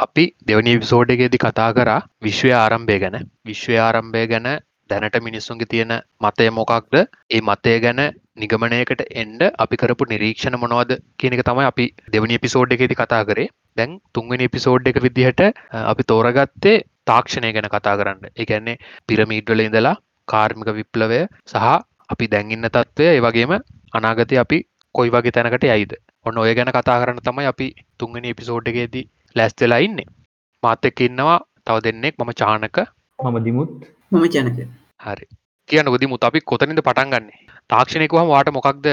අපි දෙවනි විසෝඩ් එකේදි කතා කරා විශ්වය ආරම්භය ගැන. විශ්වය ආරම්භය ගැන දැනට මිනිස්සුන්ගේ තියෙන මතය මොකක්ද? ඒ මතය ගැන නිගමනයකට එන්ඩ අපි කරපු නිරීක්ෂණ මොනවද කියනක තමයි අපි දෙවනි එපිසෝඩ් එකේති කතා කරේ. දැන් තුන්වෙනි එපිසෝඩ් එක විදිහට අපි තෝරගත්තේ තාක්ෂණය ගැන කතා කරන්න. එකන්නේ පිරමීඩ්වල ඉඳලා කාර්මික විප්ලවය සහ අපි දැන්ඉන්න තත්ත්වය ඒ වගේම අනාගතය අපි කොයි වගේ තැනකට යයිද? ඔන්න ඔය ගැන කතා කරන්න තමයි අපි තුන්වෙනි එපිසෝඩ් ලැස්තෙලා ඉන්නේ. මාත එක්ක ඉන්නවා. තව දෙන්නෙක් මම චානක. මම දිමුත්. මම ජනක හරි. කියන ගොදිමුත් අපි කොතනින්ද පටන් ගන්නේ? තාක්ෂණයකුහම වාට මොකක්ද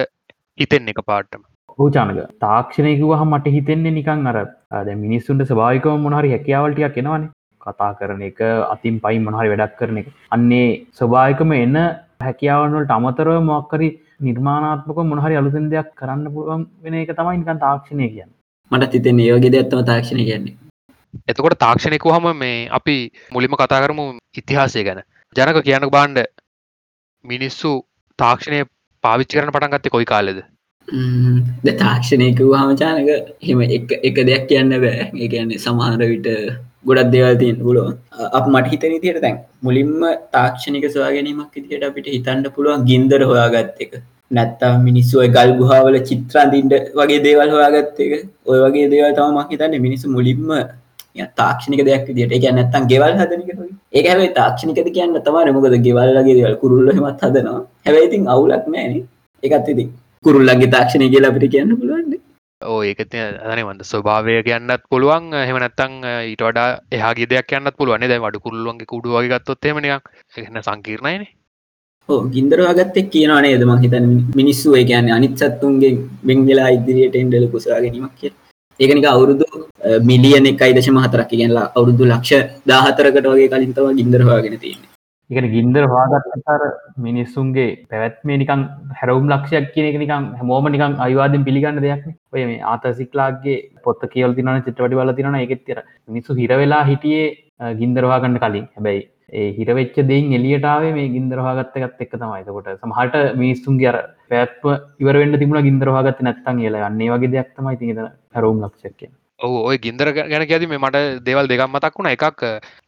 හිතෙන් එක පාටම? ඕචානක තාක්ෂණයකුවහ මට හිතෙන්නේ නිකං අර අද මිනිස්සුන්ට ස්භාවිකව මොනහරි හැකියාවලටියක් කෙනවනේ කතා කරන එක අතින් පයි මොනහරි වැඩක් කරන එක. අන්නේ ස්වභායකම එන්න හැකියාවනවලට අමතරව මොක්කරි නිර්මාණාත්මක මොනහරි අලුතෙන් දෙයක් කරන්න පුළුවන් වෙන එක තමයි නිකන් තාක්ෂණය කියන්න මට තිතෙන් ඒෝගෙ ඇත්තම තාක්ෂණය කියන්නේ. එතකොට තාක්ෂණයකු හම මේ අපි මුලිම කතා කරමු ඉතිහාසය ගැන. ජනක කියනක බාන්්ඩ මිනිස්සු තාක්ෂණය පාවිච්චි කරන පටන් ගත්තේ කොයි කාලෙද? ද තාක්ෂණයකව හමචානක හෙම එක දෙයක් කියන්න බෑ. ඒ කියන්නේ සමහර විට ගොඩක් දෙවල්තින් පුලුව අප මට හිතන තියට තැන් මුලින්ම තාක්ෂණික සවා ගැනීමක් ඉදිට අපිට හිතන්න පුළුවන් ගින්දර හොයාගත්ත එක නැත්තා මිනිස්සුව ගල් ගුහාවල චිත්‍රන්දින්ට වගේ දේවල් හොයාගත්ත එක. ඔය වගේ දේවල් තමක් හිතන්න මිනිස්සු මුලින්ම තාක්ෂණික දෙයක් දිට එක නැත්තන් ගෙවල් හදනක ඒ හැයි තාක්ෂණිකද කියන්න තමර මොකද ගෙවල්ලගේ දේවල් කුරුල්ලහෙමත් හදනවා. හැබැයිතින් අවුලක් නෑන එකත් ඉති කුරුල්ලගේ තාක්ෂණය කියලා අපිට කියන්න පුළුවන්න්නේ ඕ ඒකත අනවන්ද ස්වභාවය කියන්නත් පුළුවන්. හෙමනත්තං ඊට වඩා එහගේ දෙයක් යන්නත් පුළුවන් දැ වඩු කුල්ලුවන්ගේ කුඩු වගේ ගත්තොත් එමනියක් එන්න සංකීර්ණයන ඕ ගින්දරවාගත්තෙක් කියනවා නේද? මං හිතන මිනිස්සු ඒ කියන්නේ අනිත් සත්තුන්ගේ වෙංගලා ඉදිරියට එන්ඩල කුසා ගැනීමක් කිය ඒකනික අවුරුදු මිලියන එකයි දශම හතරක්. කියන්නලා අවුරුදු ලක්ෂ දාහතරකට වගේ කලින්තව ගින්දරවාගෙන තියන්නේ. එක ගින්දර හවාගත්තර මිනිස්සුන්ගේ පැවැත්මේ නිකන් හැරවුම් ලක්ෂයක් කියන එක නිකම් හැමෝම නිකන් අයිවාදෙන් පිළිගන්න දෙයක් ඔය මේ ආතසික්ලාගේ පොත්ත කියවල් තින චිත්‍රපටි වල තින එකෙත්තර මිනිස්සු හිරවෙලා හිටියේ ගින්දරවාගන්න කලින්. හැබැයි ඒ හිරවෙච්ච දෙයින් එලියටාවේ මේ ගින්දරවාගත්තකත් එක් තමයිතකොට සමහට මිනිස්සුන්ගේ අර පැත්ව ඉවරෙන්ට තිබුණ ගින්දරවාගත්ත නැත්තන් කියලා. අන්නේ වගේ දෙයක් තමයි තිද හැරවුම් ලක්ෂක්කය ඔ ඔය ගින්දර ගැන ඇති මේ මට දේවල් දෙකක් මතක් වුණ. එකක්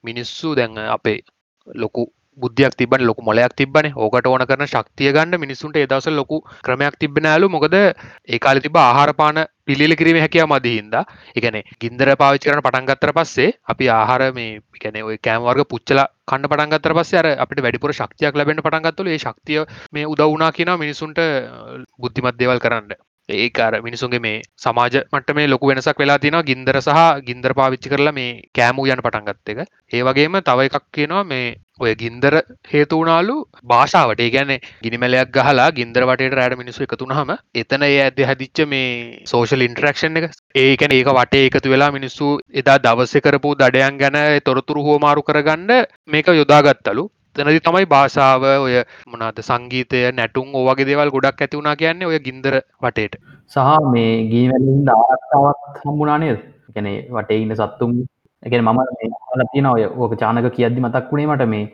මිනිස්සු දැන් අපේ ලොකු බුද්ධයක් තිබන ලොකු මොලයක් තිබන ඕකට ඕන කරන ශක්තිය ගන්න මිනිසුන්ට එදස ලොකු ක්‍රමයක් තිබෙන ඇලු මොකද ඒකාල තිබ ආහාරපාන පිළිල කිරීම හැකිය මදහින්ද එකන ගින්දර පාවිච කරන පටන්ගත්තර පස්සේ අපි ආහාර මේ පිකන ඔය කෑම්වර්ග පුච්චල කන්න පටන්ගත්තර පස්සේ අර අපිට වැඩිපුර ශක්තියක් ලැබෙන පටන්ගත්තුල ඒ ශක්තිය මේ උදවුනා කියන මිනිසුන්ට බුද්ධිමත් දේවල් කරන්න. ඒකාර මිනිසුන්ගේ මේ සමාජ මට මේ ලොකු වෙනසක් වෙලා තිනවා ගින්දර සහ ගින්දර පාවිච්චි කරලා මේ කෑමූ යන පටන්ගත්ත එක. ඒ වගේම තව එකක් කියනවා මේ ඔය ගින්දර හේතුවනාලු භාෂාවට. ගැන ගිනිමලයක් ගහලා ගින්දර වටට රෑඩ මිනිසු එකතුනහම එතන ඒ ඇද හදිච්ච මේ සෝෂල් ඉන්ටරක්ෂන් එක. ඒකැන ඒක වටේ එකතු වෙලා මිනිස්සු එදා දවස කරපු දඩයන් ගැන තොරතුරු හෝමාරු කරගන්න මේක යොදාගත්තලු. තැනදි තමයි භාෂාව ඔය මොනාද සංගීතය නැටුම් ඕවගේ දේවල් ගොඩක් ඇති වුණා කියන්නේ ඔය ගින්දර වටේට. සහ මේ ගීවැලින් ආරක්තාවත් හම්බුනානේද ගැන වටේ ඉන්න සත්තුම් එක මම ලතින ඔය ඕක චානක කියද්දි මතක් වුණේ මට මේ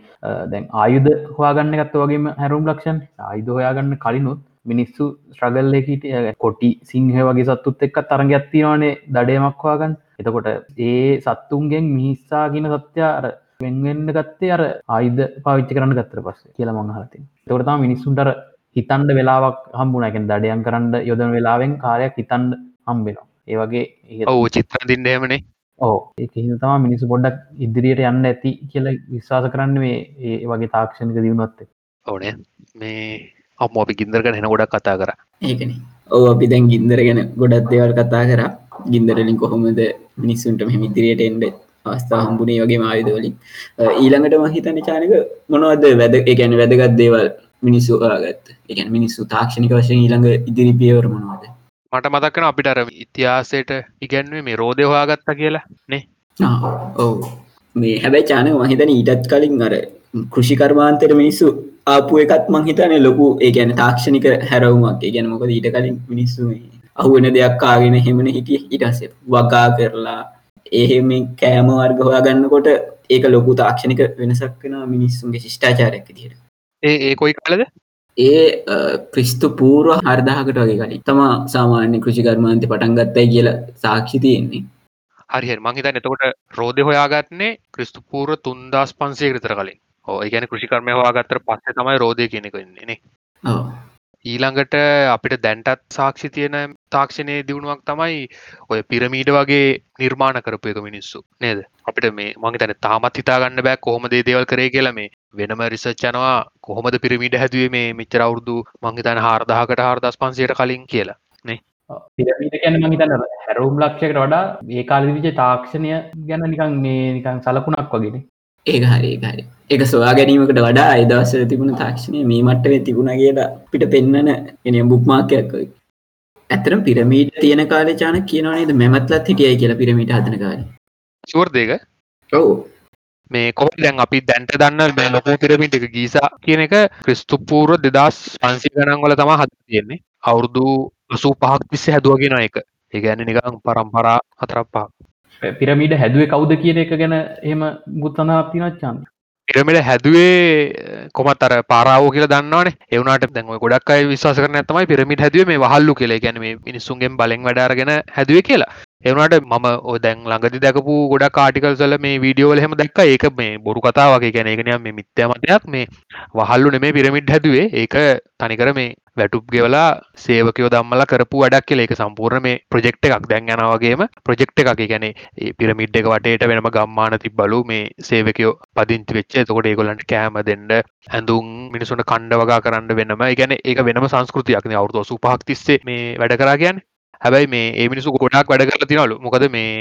දැන් ආයුධ හවාගන්න ගත්ත වගේම හැරුම් ලක්ෂන් ආයුධ හොයාගන්න කලිනුත් මිනිස්සු ස්ට්‍රගල්ලෙකට කොටි සිංහ වගේ සත්තුත් එක්ක තරග ඇත්තිවානේ දඩයමක් හවාගන්න එතකොට ඒ සත්තුන්ගෙන් මිනිස්සාගෙන සත්‍යය අර වෙන්වෙන්න ගත්තේ අර ආයිද පාවිච්චි කරන්න ගත්තර පස්සේ කියලා මංහලතින් තොරතම මිනිස්සුන්ටර හිතන්ඩ වෙලාවක් හම්බුණකෙන් දඩයන් කරන්න යොදන වෙලාවෙන් කාරයක් හිතන්ඩ හම්බෙනවා ඒවගේ ඔවු චිත්‍රදින්න ඕ ඒ තම මිනිසු පොඩ්ඩක් ඉදිරියට යන්න ඇති කියල විශ්වාස කරන්න මේ ඒ වගේ තාක්ෂණක දියුණොත්තේ ඕනේ. මේ අම්ම අපි ගින්දරග හෙන ගොඩක් කතා කර. ඒකන. ඕ අපි දැන් ගින්දර ගැන ගොඩත් දේවල් කතා කර. ගින්දරලින් කොහොමද මිනිස්සුන්ට මෙ ඉදිරියට එන්ඩ අවස්ථා හම්බුණේ වගේ ආයුධවලින් ඊළඟට මහිතන චානක මොනවද වැද එකැන වැදගත් දේවල් මිනිස්සු ගත් එකන් මිනිස්සු තාක්ෂණික වශයෙන් ඊළඟ ඉදිරි පියවර මොනවද මට මතක්කන අපිට අර ඉතිහාසයට ඉගැන්වේ මේ රෝධය හොයාගත්ත කියලා නේ. ඔවු. මේ හැබැයි චානක මහිතන ඊටත් කලින් අර කෘෂිකර්මාන්තයට මිනිස්සු ආපු එකත් මංහිතන ලොකු ඒගැන තාක්ෂණික හැරවුමක්. ගැන මොකද ඊට කලින් මිනිස්සු අහුවෙන දෙයක් කාගෙන හෙමන හිටිය. ඉටසේ වගා කරලා එහෙම කෑම වර්ග හොයා ගන්නකොට ඒක ලොකු තාක්ෂණික වෙනසක් වෙන මිනිස්සුන්ගේ ශිෂ්ඨාචාරයක් දිට ඒ ඒ කොයි කලද ඒ ක්‍රිස්තු පූර්ව හර්දාහකට වගේ කලින් තම සාමාන්‍ය කෘෂිකර්මාන්ත පටන්ගත්තයි කියලා සාක්ෂි තියෙන්නේ. හරි මංහිතන් එතකොට රෝධය හොයාගත්න්නේ ක්‍රිස්තුපූර තුන්දස් පන්සේ විතර කලින්. ඕ ඒගැන කෘෂිකර්මය හවාගත්තර පස්සේ තමයි රෝධය කෙනෙක ඉන්නේනේ ඔව්. ඊළඟට අපිට දැන්ටත් සාක්ෂි තියෙන තාක්ෂණය දියුණුවක් තමයි ඔය පිරමීඩ වගේ නිර්මාණ කරපු එක මිනිස්සු. නේද? අපිට මේ මගේ තැන තාමත් හිතාගන්න බෑ කොහොම දේ දේවල් කරේ කියලා මේ වෙනම රිසච්චනවා කොහොමද පිරමිඩ හැදුවේ මේ මිච්චර අවුරදු මංහිතන හාරදාහකට හාරදස් පන්සයට කලින් කියලා පිරමීට ගැන මහිතන්න හැරුම් ලක්ෂයකට වඩා ඒ කාලවිච තාක්ෂණය ගැන නිකන් මේ නිකන් සලකුණක් වගෙන ඒක හරි ඒක හරි. එක සොයා ගැනීමකට වඩා අයිදවසර තිබුණ තාක්ෂණය මේ මට්ටේ තිබුණ කියලා පිට පෙන්න්නන එන බුක්මාකයක්කයි ඇතරම් පිරමීට තියෙන කාල චාන කියනවනේද මෙමත්ලත් හිටියයි කියලා පිරමිට හදන කාල. චුවර්දේක ඔවු මේ කොහ දැන් අපි දැන්ට දන්න මේ ලොකෝ පිරමිට එක ගීසා කියන එක ක්‍රිස්තුපූර දෙදස් පන්සි ගණන්වල තමා හද තියෙන්නේ. අවුරුදු අසූ පහක් තිස්ස හැදුවගෙන එක. ඒගැන නිකං පරම්පරා හතරක් පහ පිරමිඩ හැදුවේ කවුද කියන එක ගැන එම ගුත්තනා තිනච්චාන් පිරමිඩ හැදුවේ කොමත් අර පාරාව කියල දන්නවන. එවනට දැන්ව ගොඩක් අයි විශවාස කරන තමයි පිරමිට හැදුවේ මේ වහල්ලු කියල. ගැන මේ මිනිස්සුන්ගෙන් බලෙන් වැඩාරගෙන හැදුව කියලා එවනට මම ඔ දැන් ළඟදි දැකපු ගොඩ කාටිකල් සල මේ වීඩියෝවල හෙම දැක්ක. ඒක මේ බොරු කතාවගේ ගැන එකනය මේ මිත්‍යමතයක් මේ වහල්ලු නෙමේ පිරමිට් හැදුවේ. ඒක තනිකර මේ වැටුප් ගෙවලා සේවකයෝ දම්මල කරපු වැඩක් කියල. එක සම්පූර්ණ මේ ප්‍රජෙක්් එකක්. දැන් යනවගේම ප්‍රජෙක්් එකක්. ගැන පිරමිඩ් එක වටේට වෙනම ගම්මාන ති බලු මේ සේවකයෝ පදිංචි වෙච්ච. තකොට ඒගොලන්ට කෑම දෙන්න ඇඳුම් මිනිසුන කණ්ඩ වගා කරන්න වෙනම. ගැන ඒක වෙනම සංස්කෘතියක්න අවුතු සුපහක් තිස්සේ මේ වැඩ කරා කියන්න. හැබැයි මේ ඒ මිනිසු ගොඩක් වැඩ කරලා තිනලු මොකද මේ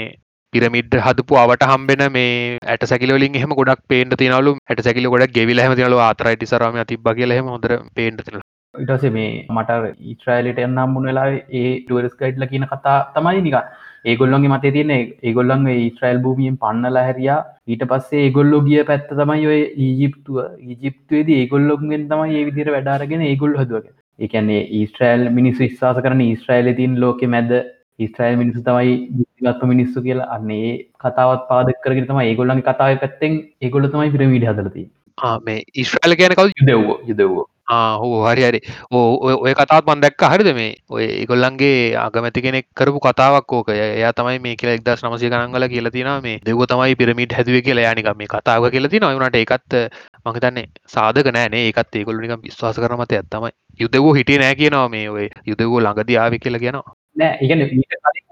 පිරමිඩ් හදපු අවට හම්බෙන මේ ඇට සැකිලින් එහම ගොඩක් පේන්ට තිනලු ඇට සැකිලි ගොඩක් ගෙවිල හම තිනලු ආතරයිටි සරම තිබ කියලහෙම හොඳර පේන්ට තින ඉටස මේ මට ඊට්‍රයිලට එන්නම් වෙලා ඒ ටුවරස් ගයිඩ්ල කියන කතා තමයි නික ඒගොල්ලොන්ගේ මතේ තියන ඒගොල්ලන් ඉස්ට්‍රයිල් භූමියෙන් පන්නල හැරයා. ඊට පස්සේ ඒගොල්ලො ගිය පැත්ත තමයි ඔය ඊජිප්තුව. ඊජිප්තුවේද ඒගොල්ලොක්ගෙන් තමයි ඒ විදිර වැඩාරගෙන ඒගොල් හදුවක එකන්නේ ඊස්ට්‍රයිල් මිනිස්සු විශ්වාස කරන ඊස්ට්‍රයිල තින් ලෝක මැද ඉස්ට්‍රයිල් මිනිසු තමයි ගත්තු මිනිස්සු කියලා. අන්නේ කතාවත් පාදක් කරගෙන තම ඒගොල්ලන්ගේ කතාව පැත්තෙන් ඒගොල්ල තමයි පිරමිඩි හදලති මේ ඉස්්‍රයිල් කියන කවු යුදව්ව යුදව්ව. හෝ හරි හරි. ඕ ඔය කතාත් මන් දැක්ක. හරිද මේ? ඔය ඒගොල්ලන්ගේ අගමැති කෙනෙක් කරපු කතාවක් ඕක. එයා තමයි මේ කියල එක්දස් නමසය ගනන්ගල කියලා තින මේ. දෙව තමයි පිරමිට හැදුව කියලා. යානික මේ කතාව කියලා තින වනට එකත් මහිතන්නේ සාධක නෑනේ ඒකත් ඒගොල්නික විශ්වාස කරමත ඇත්තමයි යුදවෝ හිටිය නෑ කියනවා මේ ඔය යුදවෝ ළඟද ආවි කියලා කියනවා. නෑ ඉගන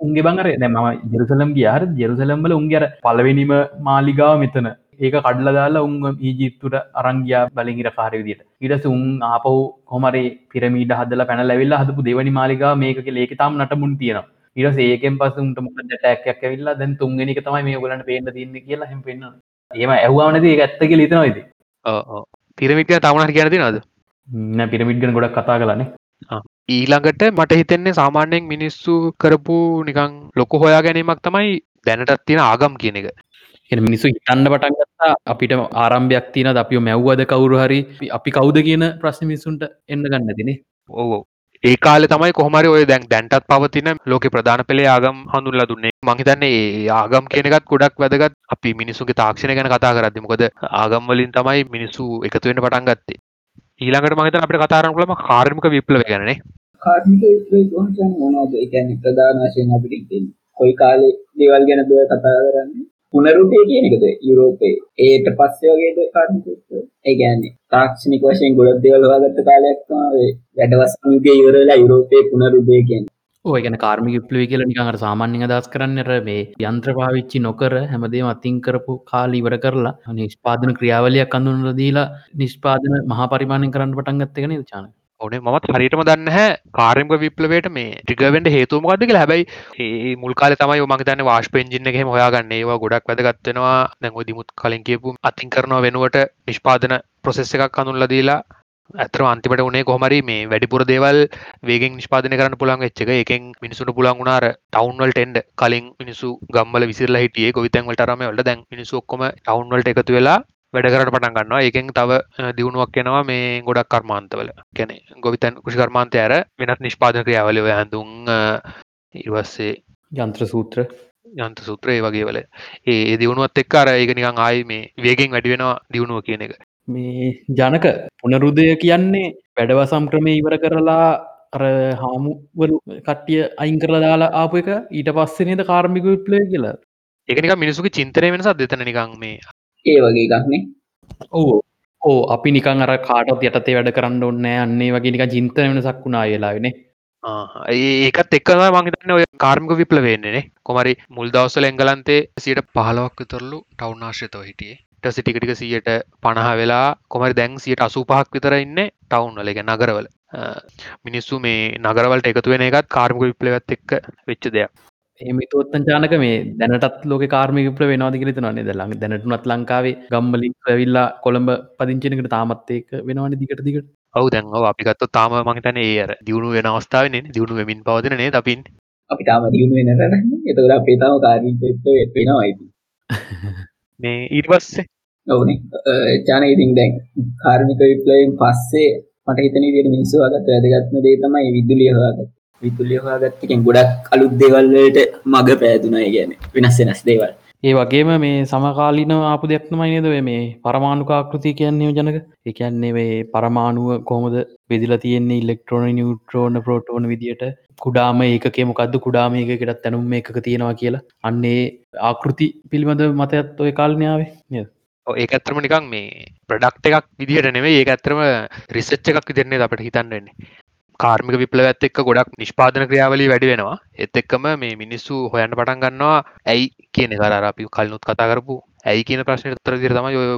උන්ගේ බංගර දැම ජෙරුසලම් ගියාර ජෙරුසලම්බල උන්ගර පලවෙනිම මාලිගාව මෙතන. ඒක කඩල දාලා උන් ඊජිත්තුට අරංගයා බලිහිර කාරවිදිට ඉඩස උන් ආපව් කොමරේ පිරමීට හදල පැන ලැවිල්ලා හදපු දෙවනි මාලිකා මේක ඒක තාම් නටමුන් තියෙන ඉරස ඒකෙන් පසුන්ට මොකද ටැක්යක් ඇවිල්ලා දැන් තුන්ගෙනක තමයි මේ ගලට පේන්න තින්න කියලා හෙම පෙන්න්න ඒම ඇහවානද ඒ ඇත්තක ලිතනයිද පිරමිටිය තවනට කියනති නද නෑ පිරමිට්ගෙන ගොඩක් කතා කලනේ ඊළඟට මට හිතෙන්නේ සාමාන්‍යයෙන් මිනිස්සු කරපු නිකං ලොක හොයා ගැනීමක් තමයි දැනටත් තියෙන ආගම් කියන එක. මිනිසු හිතන්න පටන්ගත්තා අපිට ආරම්භයක් තියන අපිෝ මැව්වද කවුරු හරි? අපි කවුද කියන ප්‍රශ්න මිසුන්ට එන්න ගන්න තිනේ ඕ ඒ කාල තමයි කොහමරි ඔය දැන් දැන්ටත් පවතින ලෝක ප්‍රධාන පෙළේ ආගම් හඳුල්ලා දුන්නේ. මහිතන්නේ ඒ ආගම් කියනකත් ගොඩක් වැදගත්. අපි මිනිසුගේ තාක්ෂණ ගැන කතා කරදදි මොකද ආගම් වලින් තමයි මිනිස්සු එකතුවෙන්න පටන් ගත්තේ. ඊළඟට මහිත අපට කතාරනලම කාර්මික විප්ලව ගැනේ කාර්මික මොනද එකන ප්‍රධාන වශයෙන් අපිට කොයි කාලේ දේවල් ගැන දුව කතා කරන්නේ? පුනරුටය කියන එකද යුරෝපයේ? ඒට පස්සේ වගේද කාර්මික ඒ කියන්නේ තාක්ෂණික වශයෙන් ගොඩක් දේවල් හොයාගත්ත කාලයක් තමයි වැඩවසමුගේ ඉවරලා යුරෝපයේ පුනරුදය කියන්නේ. ඔය ගැන කාර්මික විප්ලවය කියලා නිකන් අර සාමාන්‍යයෙන් අදහස් කරන්නට මේ යන්ත්‍ර පාවිච්චි නොකර හැමදේම අතින් කරපු කාලේ ඉවර කරලා නිෂ්පාදන ක්‍රියාවලියක් අඳුනලා දීලා නිෂ්පාදන මහා පරිමාණයෙන් කරන්න පටන් ගත්ත එක නේද චානක ඕනේ මත් හරිටම දන්න හැ කාරම්ක විප්ලවයට මේ ටිකවෙන්ට හේතුමකක්ද කියලා. හැබයි ඒ මුල්කාල තමයි මක තන්න වාශ පෙන්ජින්න එක හොයාගන්න. ඒවා ගොඩක් වැදගත්වෙනවා දැන්ව දිමුත් කලින් කියපු අතින් කරනවා වෙනුවට නිෂ්පාදන ප්‍රොසෙස් එකක් අනුල්ල දීලා. ඇතර අන්තිමට උනේ කොහමරි මේ වැඩිපුර දේවල් වේගෙන් නිෂ්පාදන කරන්න පුළන් එච්චක එකෙන් මිනිසුට පුළන් වුණාර ටවන්වල් ටෙන්ඩ කලින් මිනිසු ගම්බල විසිරල හිටියේ ගොවිතැන්වලට රම වලට දැන් මිනිසු ඔක්කොම ටවන්වල්ට එකතු වෙලා වැඩ කරට පටන් ගන්නවා. ඒකෙන් තව දියුණුවක් එනවා මේ ගොඩක් කර්මාන්තවල. කැනෙ ගොවිතැන් කෘෂි කර්මාන්තය ඇර වෙනත් නිෂ්පාදන ක්‍රියාවලව හැඳුම් ඉවස්සේ යන්ත්‍ර සූත්‍ර. යන්ත සූත්‍රය වගේ වල. ඒ දියුණුවත් එක් අර ඒක නිකං ආයි මේ වේගෙන් වැඩි වෙනවා දියුණුව කියන එක. මේ ජනක පුනරුදය කියන්නේ වැඩවසම් ක්‍රමය ඉවර කරලා අර හාමුවරු කට්ටිය අයින් කරලා දාලා ආපු එක. ඊට පස්සනේද කාර්මික විප්ලය කියලා. එකනික මිනිසුක චින්තනය වෙනසත් දෙතන නිකං මේ ඒ වගේ එකක්නේ ඕ ඕ අපි නිකන් අර කාටත් යටතේ වැඩ කරන්න ඔන්න අන්නේ වගේ නික චින්තන වෙනසක් වුණා. ඒ- ඒකත් එක්ක මංහිතන්න ඔය කාර්මික විප්ල වෙන්නේනේ කොමරි මුල් දවස්සල එංගලන්තේ සියට පහලවක් විතරලු ටවුන් ආශ්‍රතව හිටියේ. ට සිටිකටික සියට පණහ වෙලා කොමරි දැන් සියට අසූ පහක් විතර ඉන්න ටවුන් වල. එක නගරවල. මිනිස්සු මේ නගරවලට එකතු වෙන එකත් කාර්මික විප්ලවත් එක්ක වෙච්ච දෙයක් එමිතෝත්තන් චානක මේ දැනටත් ලෝක කාර්මිකපල වෙනවාදික ලිතනන්නේ දලඟ දැනටනත් ලංකාවේ ගම්බලින් ඇවිල්ලා කොළඹ පදිංචනකට තාමත්තේක වෙනවාන දිකට දිකට ඔවු දැන්ව අපිකත්තු තාම මහිතන ඒ අර දියුණු වෙන අවස්ථාවන දියුණු වෙමින් පවදන නේ අපින් අපි තාම දියුණු වෙනට එතකට අපේ තාම කාරීත වෙනවා ඇති මේ ඊට පස්සේ? ඔවනේ. චාන ඉතින් දැන් කාර්මික විප්ලයෙන් පස්සේ මට හිතන විදිහට මිනිස්සු හොයාගත්ත වැදගත්ම දේ තමයි විදුලිය හොයාගත්ත. විදුලිය හොයාගත්ත එකෙන් ගොඩක් අලුත් දේවල් වලට මග පෑදුනා ඒ කියන්නේ වෙනස් වෙනස් දේවල්. ඒ වගේම මේ සමකාලින ආපු දෙයක්නමයි නේද ඔය මේ පරමාණුකාකෘති කියන්නේ ජනක? එකන්නේ මේ පරමාණුව කොහොමද බෙදිලා තියෙන්නේ ඉල්ලෙක්ට්‍රෝන නිියුට්‍රෝන ප්‍රෝටෝන විදිට කුඩාම ඒකේ මොකක්ද කුඩාම එකකටත් තැනුම් එකක තියෙනවා කියලා. අන්නේ ආකෘති පිළිබඳ මතයත් ඔය කාලනාවේ නද? ඔව් ඒක ඇත්තරම නිකන් මේ ප්‍රොඩක්ට් එකක් විදිහට නෙමෙයි ඒක ඇත්තරම රිසර්ච් එකක් විදිහට නේද අපිට හිතන්න වෙන්නේ. කාර්මික විප්ලවයත් එක්ක ගොඩක් නිෂ්පාදන ක්‍රියාවලිය වැඩි වෙනවා. ඒත් එක්කම මේ මිනිස්සු හොයන්න පටන් ගන්නවා ඇයි කියන එක අර අපි කලිනුත් කතා කරපු ඇයි කියන ප්‍රශ්නෙට උත්තර විදිහට තමයි ඔය